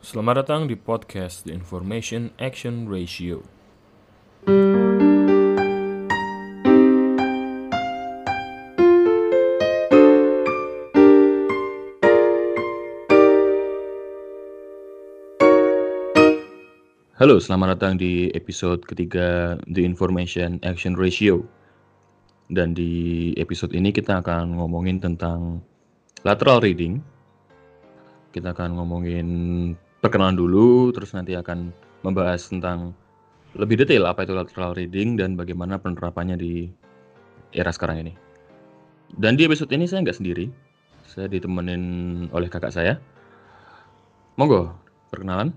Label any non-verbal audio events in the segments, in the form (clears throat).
Selamat datang di podcast The Information Action Ratio. Halo, selamat datang di episode ketiga The Information Action Ratio. Dan di episode ini kita akan ngomongin tentang lateral reading. Kita akan ngomongin perkenalan dulu, terus nanti akan membahas tentang lebih detail apa itu lateral reading dan bagaimana penerapannya di era sekarang ini. Dan di episode ini saya nggak sendiri, saya ditemenin oleh kakak saya. Monggo, perkenalan.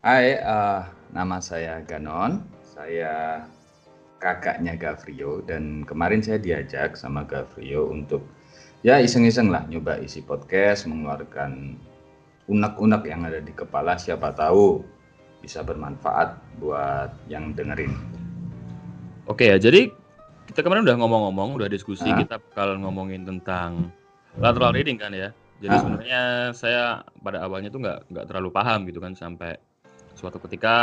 Hai, uh, nama saya Ganon. Saya kakaknya Gavrio dan kemarin saya diajak sama Gavrio untuk ya iseng-iseng lah nyoba isi podcast, mengeluarkan unek-unek yang ada di kepala siapa tahu bisa bermanfaat buat yang dengerin. Oke ya, jadi kita kemarin udah ngomong-ngomong, udah diskusi, uh. kita bakal ngomongin tentang lateral reading kan ya. Jadi uh. sebenarnya saya pada awalnya tuh nggak nggak terlalu paham gitu kan sampai suatu ketika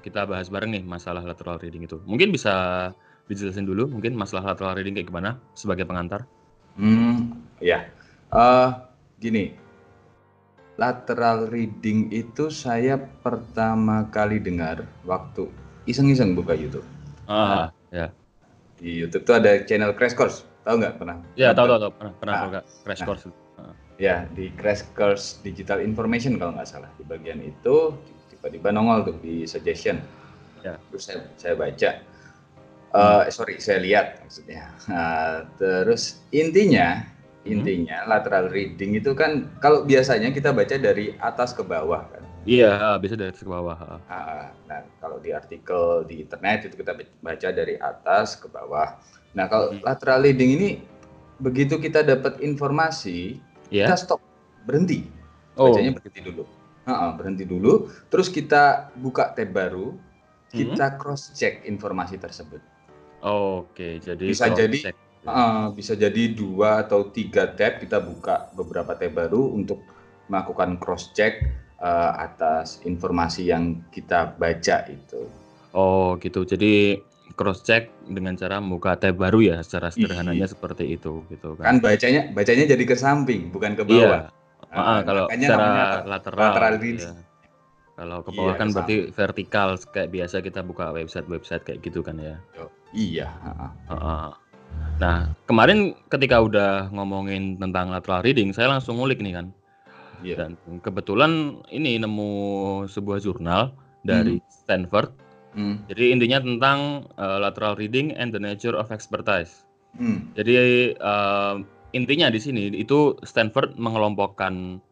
kita bahas bareng nih masalah lateral reading itu. Mungkin bisa dijelasin dulu mungkin masalah lateral reading kayak gimana sebagai pengantar? Hmm, ya. Uh, gini, lateral reading itu saya pertama kali dengar waktu iseng-iseng buka YouTube. Ah, nah, ya. Di YouTube tuh ada channel Crash Course, tahu nggak pernah? Ya, tahu tahu, tahu. pernah pernah nah, Crash nah, Course. Nah. Ya, di Crash Course Digital Information kalau nggak salah. Di bagian itu tiba-tiba nongol tuh di suggestion ya. terus saya saya baca uh, sorry saya lihat maksudnya uh, terus intinya. Intinya lateral reading itu kan kalau biasanya kita baca dari atas ke bawah kan iya bisa dari atas ke bawah uh, nah kalau di artikel di internet itu kita baca dari atas ke bawah nah kalau hmm. lateral reading ini begitu kita dapat informasi yeah. kita stop berhenti oh. bacanya oh. berhenti dulu uh, berhenti dulu, terus kita buka tab baru, kita hmm. cross check informasi tersebut. Oke, jadi bisa jadi uh, bisa jadi dua atau tiga tab kita buka beberapa tab baru untuk melakukan cross check uh, atas informasi yang kita baca itu. Oh, gitu. Jadi cross check dengan cara membuka tab baru ya secara sederhananya Iyi. seperti itu gitu kan. Kan bacanya bacanya jadi ke samping bukan ke bawah. Iya. Nah, kalau secara lateral, lateral ya. Kalau ke bawah iya, kan berarti vertikal kayak biasa kita buka website-website kayak gitu kan ya. Iya. Nah kemarin ketika udah ngomongin tentang lateral reading, saya langsung ngulik nih kan. Iya. Dan kebetulan ini nemu sebuah jurnal dari hmm. Stanford. Hmm. Jadi intinya tentang uh, lateral reading and the nature of expertise. Hmm. Jadi uh, intinya di sini itu Stanford mengelompokkan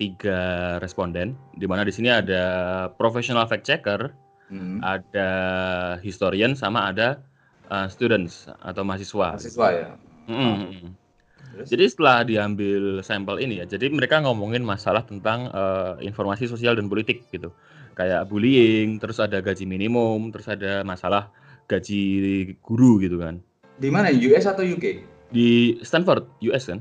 tiga responden, di mana di sini ada professional fact checker, hmm. ada historian, sama ada uh, students atau mahasiswa. Mahasiswa ya. Hmm. Jadi setelah diambil sampel ini ya, jadi mereka ngomongin masalah tentang uh, informasi sosial dan politik gitu, kayak bullying, terus ada gaji minimum, terus ada masalah gaji guru gitu kan. Di mana US atau UK? Di Stanford, US kan?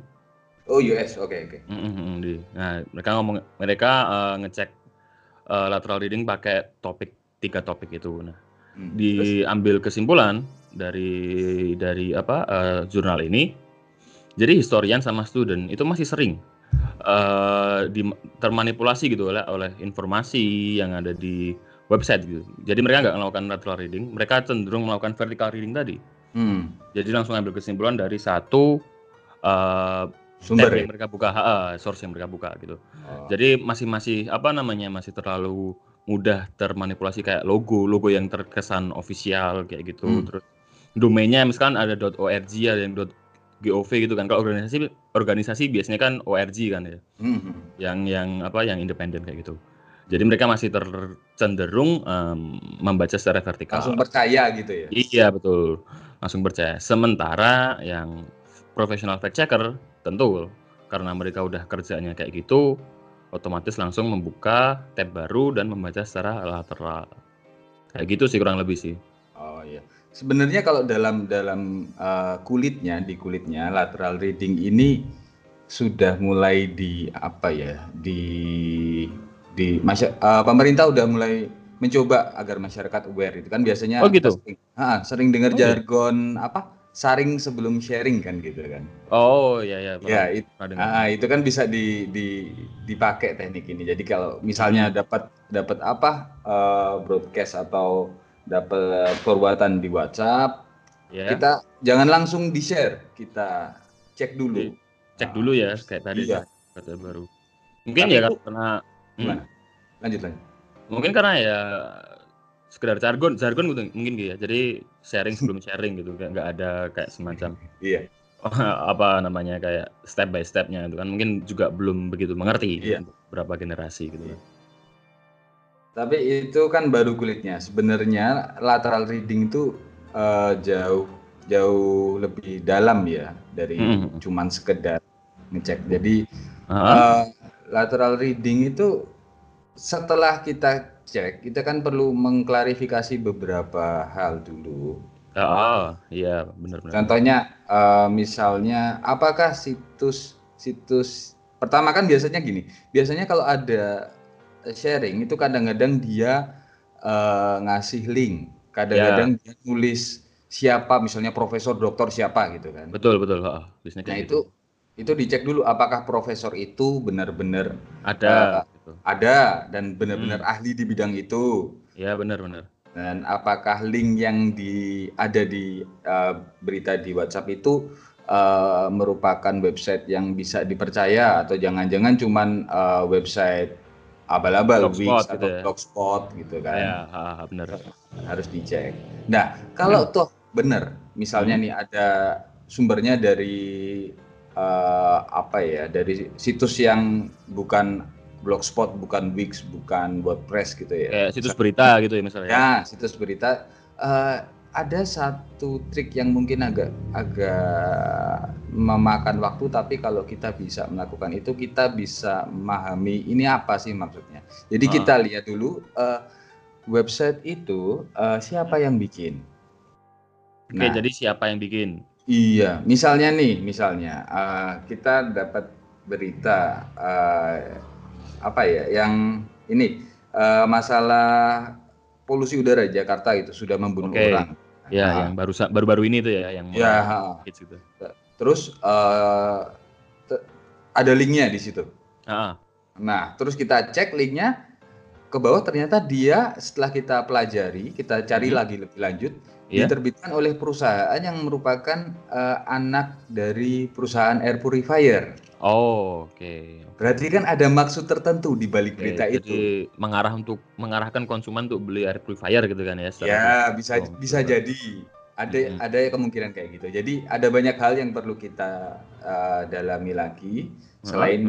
Oh US, oke okay, oke. Okay. Mm -hmm, nah mereka ngomong, mereka uh, ngecek uh, lateral reading pakai topik tiga topik itu. Nah hmm, diambil kesimpulan dari dari apa uh, jurnal ini. Jadi historian sama student itu masih sering uh, di, termanipulasi gitu oleh oleh informasi yang ada di website gitu. Jadi mereka nggak melakukan lateral reading, mereka cenderung melakukan vertical reading tadi. Hmm. Jadi langsung ambil kesimpulan dari satu uh, sumber yang mereka buka, uh, source yang mereka buka gitu. Oh. Jadi masih masih apa namanya masih terlalu mudah termanipulasi kayak logo, logo yang terkesan official kayak gitu. Hmm. Terus domainnya misalkan ada .org ada yang .gov gitu kan. Kalau organisasi organisasi biasanya kan org kan ya. Hmm. Yang yang apa yang independen kayak gitu. Jadi mereka masih tercenderung um, membaca secara vertikal. Langsung percaya gitu ya? Iya betul, langsung percaya. Sementara yang profesional fact checker tentu karena mereka udah kerjanya kayak gitu, otomatis langsung membuka tab baru dan membaca secara lateral. Kayak gitu sih kurang lebih sih. Sebenarnya kalau dalam dalam uh, kulitnya di kulitnya lateral reading ini sudah mulai di apa ya di di uh, pemerintah udah mulai mencoba agar masyarakat aware itu kan biasanya oh gitu sering, ha, sering dengar oh, iya. jargon iya. apa saring sebelum sharing kan gitu kan oh iya iya ya it, uh, itu kan bisa di, di dipakai teknik ini jadi kalau misalnya dapat dapat apa uh, broadcast atau dapat forwardan di WhatsApp yeah. kita jangan langsung di share kita cek dulu cek dulu ya kayak tadi iya. kata baru mungkin Tapi ya itu, karena hmm. lanjut lanjut Mungkin karena ya sekedar jargon, jargon gitu mungkin gitu ya. Jadi sharing sebelum sharing gitu, nggak ada kayak semacam iya. (laughs) apa namanya kayak step by stepnya itu kan mungkin juga belum begitu mengerti iya. berapa generasi gitu. Iya. Tapi itu kan baru kulitnya. Sebenarnya lateral reading itu uh, jauh jauh lebih dalam ya dari hmm. cuman sekedar ngecek. Jadi uh -huh. uh, lateral reading itu setelah kita cek, kita kan perlu mengklarifikasi beberapa hal dulu. Oh, iya benar-benar. Contohnya uh, misalnya apakah situs situs pertama kan biasanya gini, biasanya kalau ada sharing itu kadang-kadang dia uh, ngasih link, kadang-kadang yeah. dia nulis siapa misalnya profesor, dokter siapa gitu kan. Betul betul. Oh, nah itu itu dicek dulu apakah profesor itu benar-benar ada uh, gitu. ada dan benar-benar hmm. ahli di bidang itu. Ya benar-benar. Dan apakah link yang di ada di uh, berita di WhatsApp itu uh, merupakan website yang bisa dipercaya atau jangan-jangan cuman uh, website abal-abal Wix atau gitu ya. blogspot gitu kan? Ya, benar. Harus dicek. Nah kalau hmm. toh benar, misalnya hmm. nih ada sumbernya dari uh, apa ya dari situs yang bukan blogspot, bukan Wix, bukan WordPress gitu ya. Kayak situs berita gitu ya misalnya. Ya, situs berita. Uh, ada satu trik yang mungkin agak agak memakan waktu, tapi kalau kita bisa melakukan itu, kita bisa memahami ini apa sih maksudnya. Jadi uh. kita lihat dulu uh, website itu uh, siapa yang bikin. Oke, nah, jadi siapa yang bikin? Iya, misalnya nih, misalnya uh, kita dapat berita uh, apa ya, yang ini uh, masalah polusi udara Jakarta itu sudah membunuh okay. orang. Ya, nah, yang baru baru-baru ini tuh ya, yang ya, gitu. Terus uh, ada linknya di situ. Ah. Nah, terus kita cek linknya ke bawah ternyata dia setelah kita pelajari, kita cari hmm. lagi lebih lanjut, yeah. diterbitkan oleh perusahaan yang merupakan uh, anak dari perusahaan air purifier. Oh, oke. Okay. Berarti kan ada maksud tertentu di balik okay, berita jadi itu. mengarah untuk mengarahkan konsumen untuk beli air purifier gitu kan ya? Ya, bisa oh, bisa betul. jadi. Ada mm -hmm. ada kemungkinan kayak gitu. Jadi ada banyak hal yang perlu kita uh, dalami lagi selain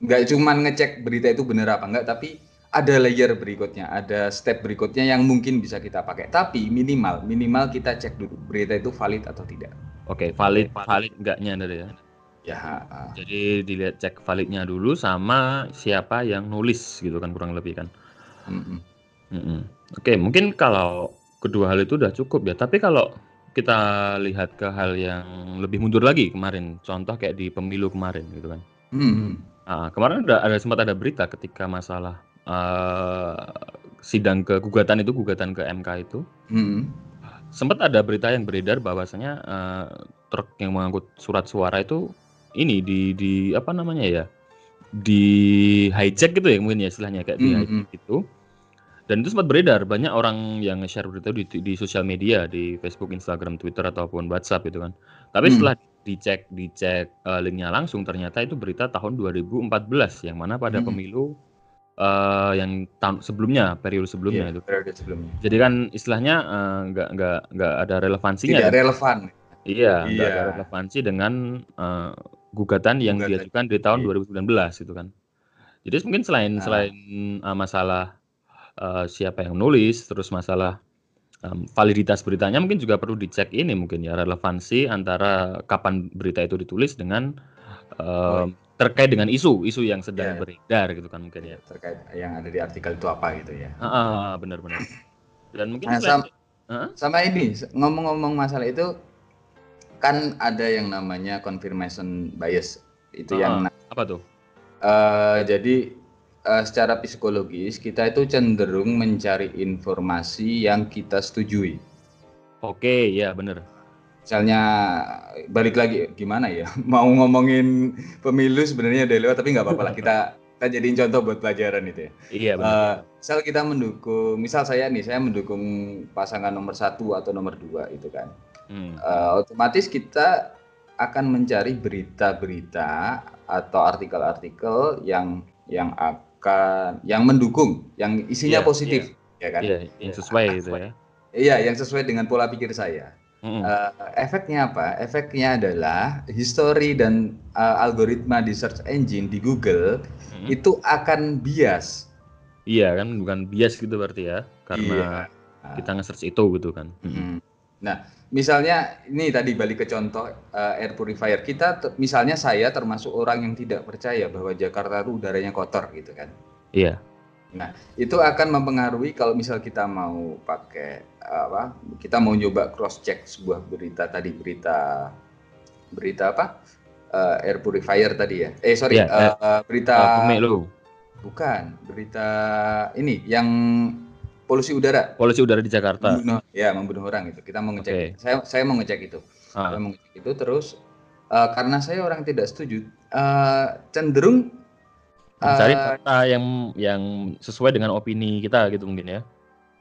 nggak uh -huh. cuma ngecek berita itu benar apa enggak, tapi ada layer berikutnya, ada step berikutnya yang mungkin bisa kita pakai. Tapi minimal, minimal kita cek dulu berita itu valid atau tidak. Oke, okay, valid, valid enggaknya dari ya. Ya. Jadi dilihat cek validnya dulu sama siapa yang nulis gitu kan kurang lebih kan. Mm -mm. Mm -mm. Oke, okay, mungkin kalau kedua hal itu udah cukup ya. Tapi kalau kita lihat ke hal yang lebih mundur lagi kemarin, contoh kayak di pemilu kemarin gitu kan. Mm -hmm. Nah, kemarin ada, ada sempat ada berita ketika masalah uh, sidang ke gugatan itu, gugatan ke MK itu, hmm. sempat ada berita yang beredar bahwasanya uh, truk yang mengangkut surat suara itu ini di di apa namanya ya, di hijack gitu ya mungkin ya istilahnya kayak di hmm, hijack hmm. itu. Dan itu sempat beredar banyak orang yang nge-share berita di, di sosial media di Facebook, Instagram, Twitter ataupun WhatsApp gitu kan. Tapi hmm. setelah dicek dicek uh, linknya langsung ternyata itu berita tahun 2014 yang mana pada hmm. pemilu uh, yang tahun sebelumnya, periode sebelumnya Iya, itu. periode sebelumnya. Jadi kan istilahnya, uh, nggak nggak nggak ada relevansinya Tidak relevan. Iya, nggak ada iya. relevansi dengan, uh, gugatan yang Gugatan. diajukan di tahun iya. 2019 itu kan. Jadi mungkin selain Nah. selain, uh, masalah, uh, siapa yang nulis, terus masalah, um, validitas beritanya mungkin juga perlu dicek ini mungkin ya, relevansi antara kapan berita itu ditulis dengan, Oh, terkait dengan isu isu yang sedang ya. beredar gitu kan mungkin ya terkait yang ada di artikel itu apa gitu ya ah, benar-benar dan mungkin nah, sama, huh? sama ini ngomong-ngomong masalah itu kan ada yang namanya confirmation bias itu uh, yang apa tuh uh, jadi uh, secara psikologis kita itu cenderung mencari informasi yang kita setujui. Oke, ya benar. Misalnya balik lagi gimana ya? (laughs) Mau ngomongin pemilu sebenarnya udah lewat tapi nggak apa-apa lah kita kita jadiin contoh buat pelajaran itu ya. Iya benar. Uh, misal kita mendukung, misal saya nih saya mendukung pasangan nomor satu atau nomor dua itu kan. Hmm. Uh, otomatis kita akan mencari berita-berita atau artikel-artikel yang yang akan yang mendukung, yang isinya yeah, positif, yeah. ya kan? Yeah, yang sesuai itu ya. Iya, yang sesuai dengan pola pikir saya. Mm-hmm. Uh, efeknya apa? Efeknya adalah history dan uh, algoritma di search engine di Google mm-hmm. itu akan bias. Iya kan, bukan bias gitu berarti ya, karena iya. kita nge-search itu gitu kan. Mm-hmm. Nah, misalnya ini tadi balik ke contoh uh, air purifier. Kita misalnya saya termasuk orang yang tidak percaya bahwa Jakarta itu udaranya kotor gitu kan. Iya. Nah, itu akan mempengaruhi kalau misal kita mau pakai apa? Kita mau coba cross check sebuah berita tadi berita berita apa? Uh, air purifier tadi ya. Eh sorry, yeah, iya, uh, uh, berita uh, Bukan, berita ini yang polusi udara. Polusi udara di Jakarta. Membunuh, ya, membunuh orang itu. Kita mau ngecek. Okay. Saya saya mau ngecek itu. Ah. Saya mau ngecek itu terus uh, karena saya orang tidak setuju, uh, cenderung mencari uh, yang yang sesuai dengan opini kita gitu mungkin ya.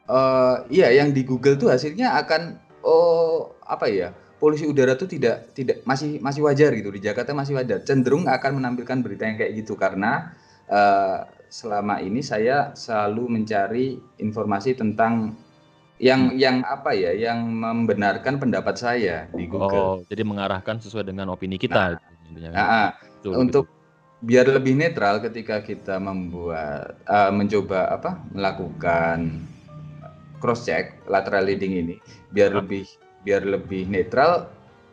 Uh, iya, yang di Google tuh hasilnya akan oh apa ya? Polusi udara tuh tidak tidak masih masih wajar gitu di Jakarta masih wajar. Cenderung akan menampilkan berita yang kayak gitu karena uh, selama ini saya selalu mencari informasi tentang yang hmm. yang apa ya yang membenarkan pendapat saya di Google. Oh, jadi mengarahkan sesuai dengan opini kita. Nah, nah, untuk gitu biar lebih netral ketika kita membuat uh, mencoba apa melakukan cross check lateral leading ini biar lebih biar lebih netral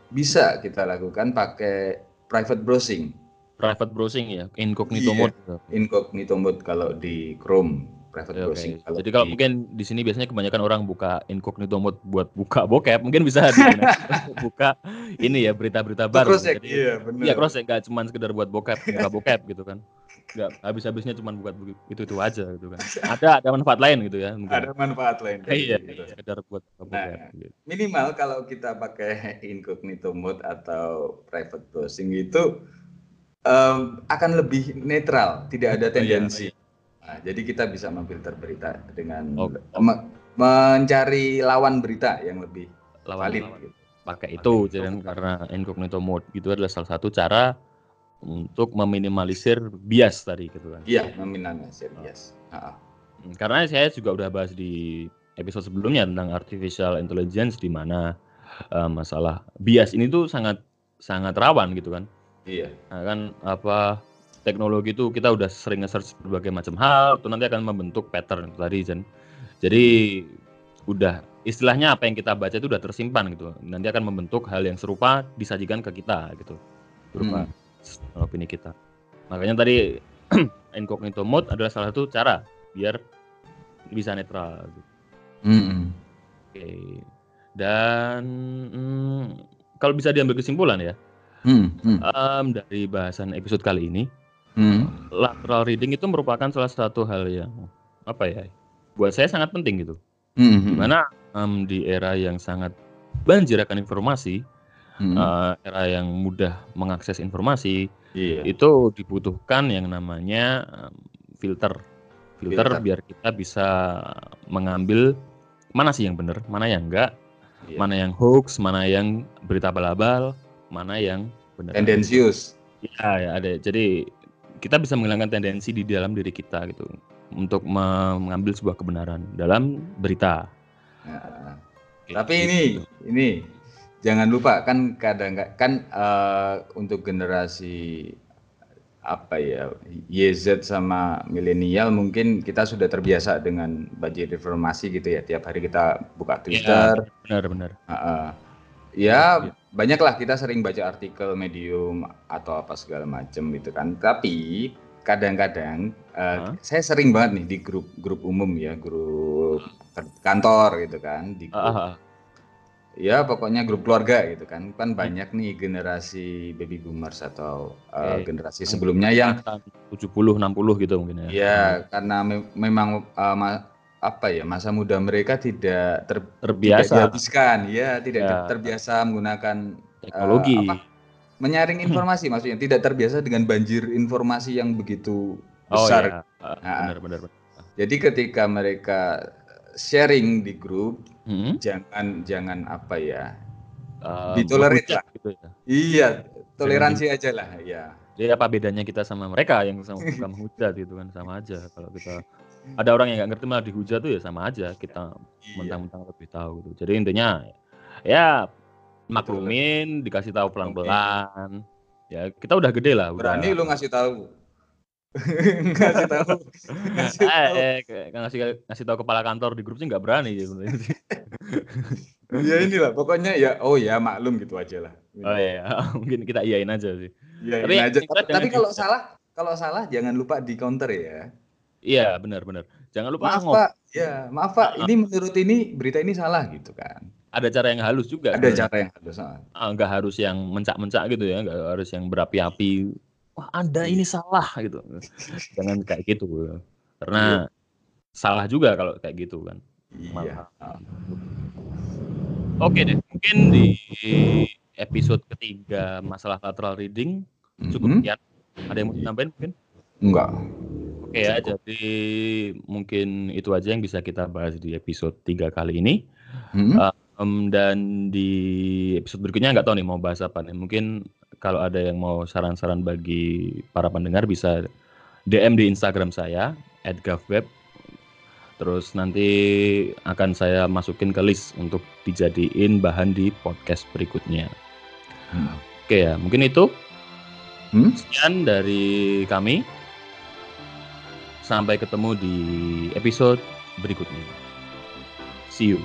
bisa kita lakukan pakai private browsing private browsing ya incognito iya, mode incognito mode kalau di Chrome private okay, browsing. Kalau Jadi kalau di... mungkin di sini biasanya kebanyakan orang buka incognito mode buat buka bokep, mungkin bisa (laughs) buka ini ya berita-berita baru. Cross check, iya benar. Iya cross check nggak cuma sekedar buat bokep, buka (laughs) bokep gitu kan. Nggak habis-habisnya cuma buat itu itu aja gitu kan. (laughs) Ada ada manfaat lain gitu ya. Mungkin. Ada manfaat lain. Iya, gitu. iya, sekedar buat bokep. Nah, gitu. Minimal kalau kita pakai incognito mode atau private browsing itu um, akan lebih netral, tidak ada tendensi. Oh, iya, iya Nah, jadi kita bisa memfilter berita dengan okay. me mencari lawan berita yang lebih lawan, valid. Lawan. Gitu. Pakai itu, jadi karena incognito mode itu adalah salah satu cara untuk meminimalisir bias tadi gitu kan. Iya, meminimalisir bias. Uh. Karena saya juga udah bahas di episode sebelumnya tentang artificial intelligence di mana uh, masalah bias ini tuh sangat sangat rawan gitu kan. Iya. Nah, kan apa teknologi itu kita udah sering nge-search berbagai macam hal, itu nanti akan membentuk pattern tadi Jen. Jadi udah istilahnya apa yang kita baca itu udah tersimpan gitu. Nanti akan membentuk hal yang serupa disajikan ke kita gitu. Berupa hmm. opini kita. Makanya tadi (clears throat) incognito mode adalah salah satu cara biar bisa netral gitu. Hmm. Oke. Okay. Dan hmm, kalau bisa diambil kesimpulan ya, hmm, hmm. Um, dari bahasan episode kali ini, hmm. lateral reading itu merupakan salah satu hal yang apa ya buat saya sangat penting gitu hmm. di mana um, di era yang sangat banjir akan informasi hmm. uh, era yang mudah mengakses informasi yeah. itu dibutuhkan yang namanya um, filter. filter filter biar kita bisa mengambil mana sih yang benar mana yang enggak yeah. mana yang hoax mana yang berita balabal mana yang benar tendensius ya, ya ada jadi kita bisa menghilangkan tendensi di dalam diri kita gitu untuk mengambil sebuah kebenaran dalam berita. Nah, tapi gitu. ini ini jangan lupa kan kadang kan uh, untuk generasi apa ya YZ sama milenial mungkin kita sudah terbiasa dengan budget informasi gitu ya tiap hari kita buka iya, Twitter. Ya, benar benar. Uh, uh, ya banyaklah kita sering baca artikel medium atau apa segala macam gitu kan tapi kadang-kadang uh, huh? saya sering banget nih di grup grup umum ya grup kantor gitu kan di grup uh, ya pokoknya grup keluarga gitu kan kan hmm. banyak nih generasi baby boomers atau uh, generasi sebelumnya yang 70 60 gitu mungkin ya. Iya, hmm. karena me memang uh, apa ya masa muda mereka tidak ter terbiasa tidak dihabiskan ya tidak ya. terbiasa menggunakan teknologi uh, apa, menyaring informasi maksudnya tidak terbiasa dengan banjir informasi yang begitu oh, besar. Oh, iya. uh, benar, benar, benar. Jadi ketika mereka sharing di grup hmm? jangan jangan apa ya uh, ditolerir lah gitu ya. iya toleransi aja lah ya jadi apa bedanya kita sama mereka yang sama suka menghujat gitu kan sama aja kalau kita ada orang yang nggak ngerti malah dihujat tuh ya sama aja kita iya. mentang-mentang lebih tahu gitu. Jadi intinya ya maklumin dikasih tahu pelan-pelan. Ya kita udah gede lah berani udah... lu ngasih tahu. (laughs) Ngasih tahu. Ngasih eh, tahu. eh, ngasih ngasih tahu kepala kantor di grup sih nggak berani ya (laughs) ya inilah pokoknya ya oh ya maklum gitu aja lah. Oh iya (laughs) mungkin kita iyain aja sih. Iyain tapi, aja. tapi, tapi kalau salah kalau salah jangan lupa di counter ya iya benar benar jangan lupa maaf pak ya maaf pak uh, ini menurut ini berita ini salah gitu kan ada cara yang halus juga ada cara yang halus ah, nggak harus yang mencak-mencak gitu ya nggak harus yang berapi-api wah Anda ini salah gitu. (laughs) Jangan kayak gitu. Karena iya. salah juga kalau kayak gitu kan. Iya. Oke deh, mungkin di episode ketiga masalah lateral reading cukup mm -hmm. sekian. Ada yang mau ditambahin mungkin? Enggak. Oke ya, jadi mungkin itu aja yang bisa kita bahas di episode tiga kali ini. Mm -hmm. um, dan di episode berikutnya nggak tahu nih mau bahas apa nih. Mungkin kalau ada yang mau saran-saran bagi para pendengar bisa DM di Instagram saya @gavweb. Terus nanti akan saya masukin ke list untuk dijadiin bahan di podcast berikutnya. Hmm. Oke ya, mungkin itu. Hmm? Sekian dari kami. Sampai ketemu di episode berikutnya. See you.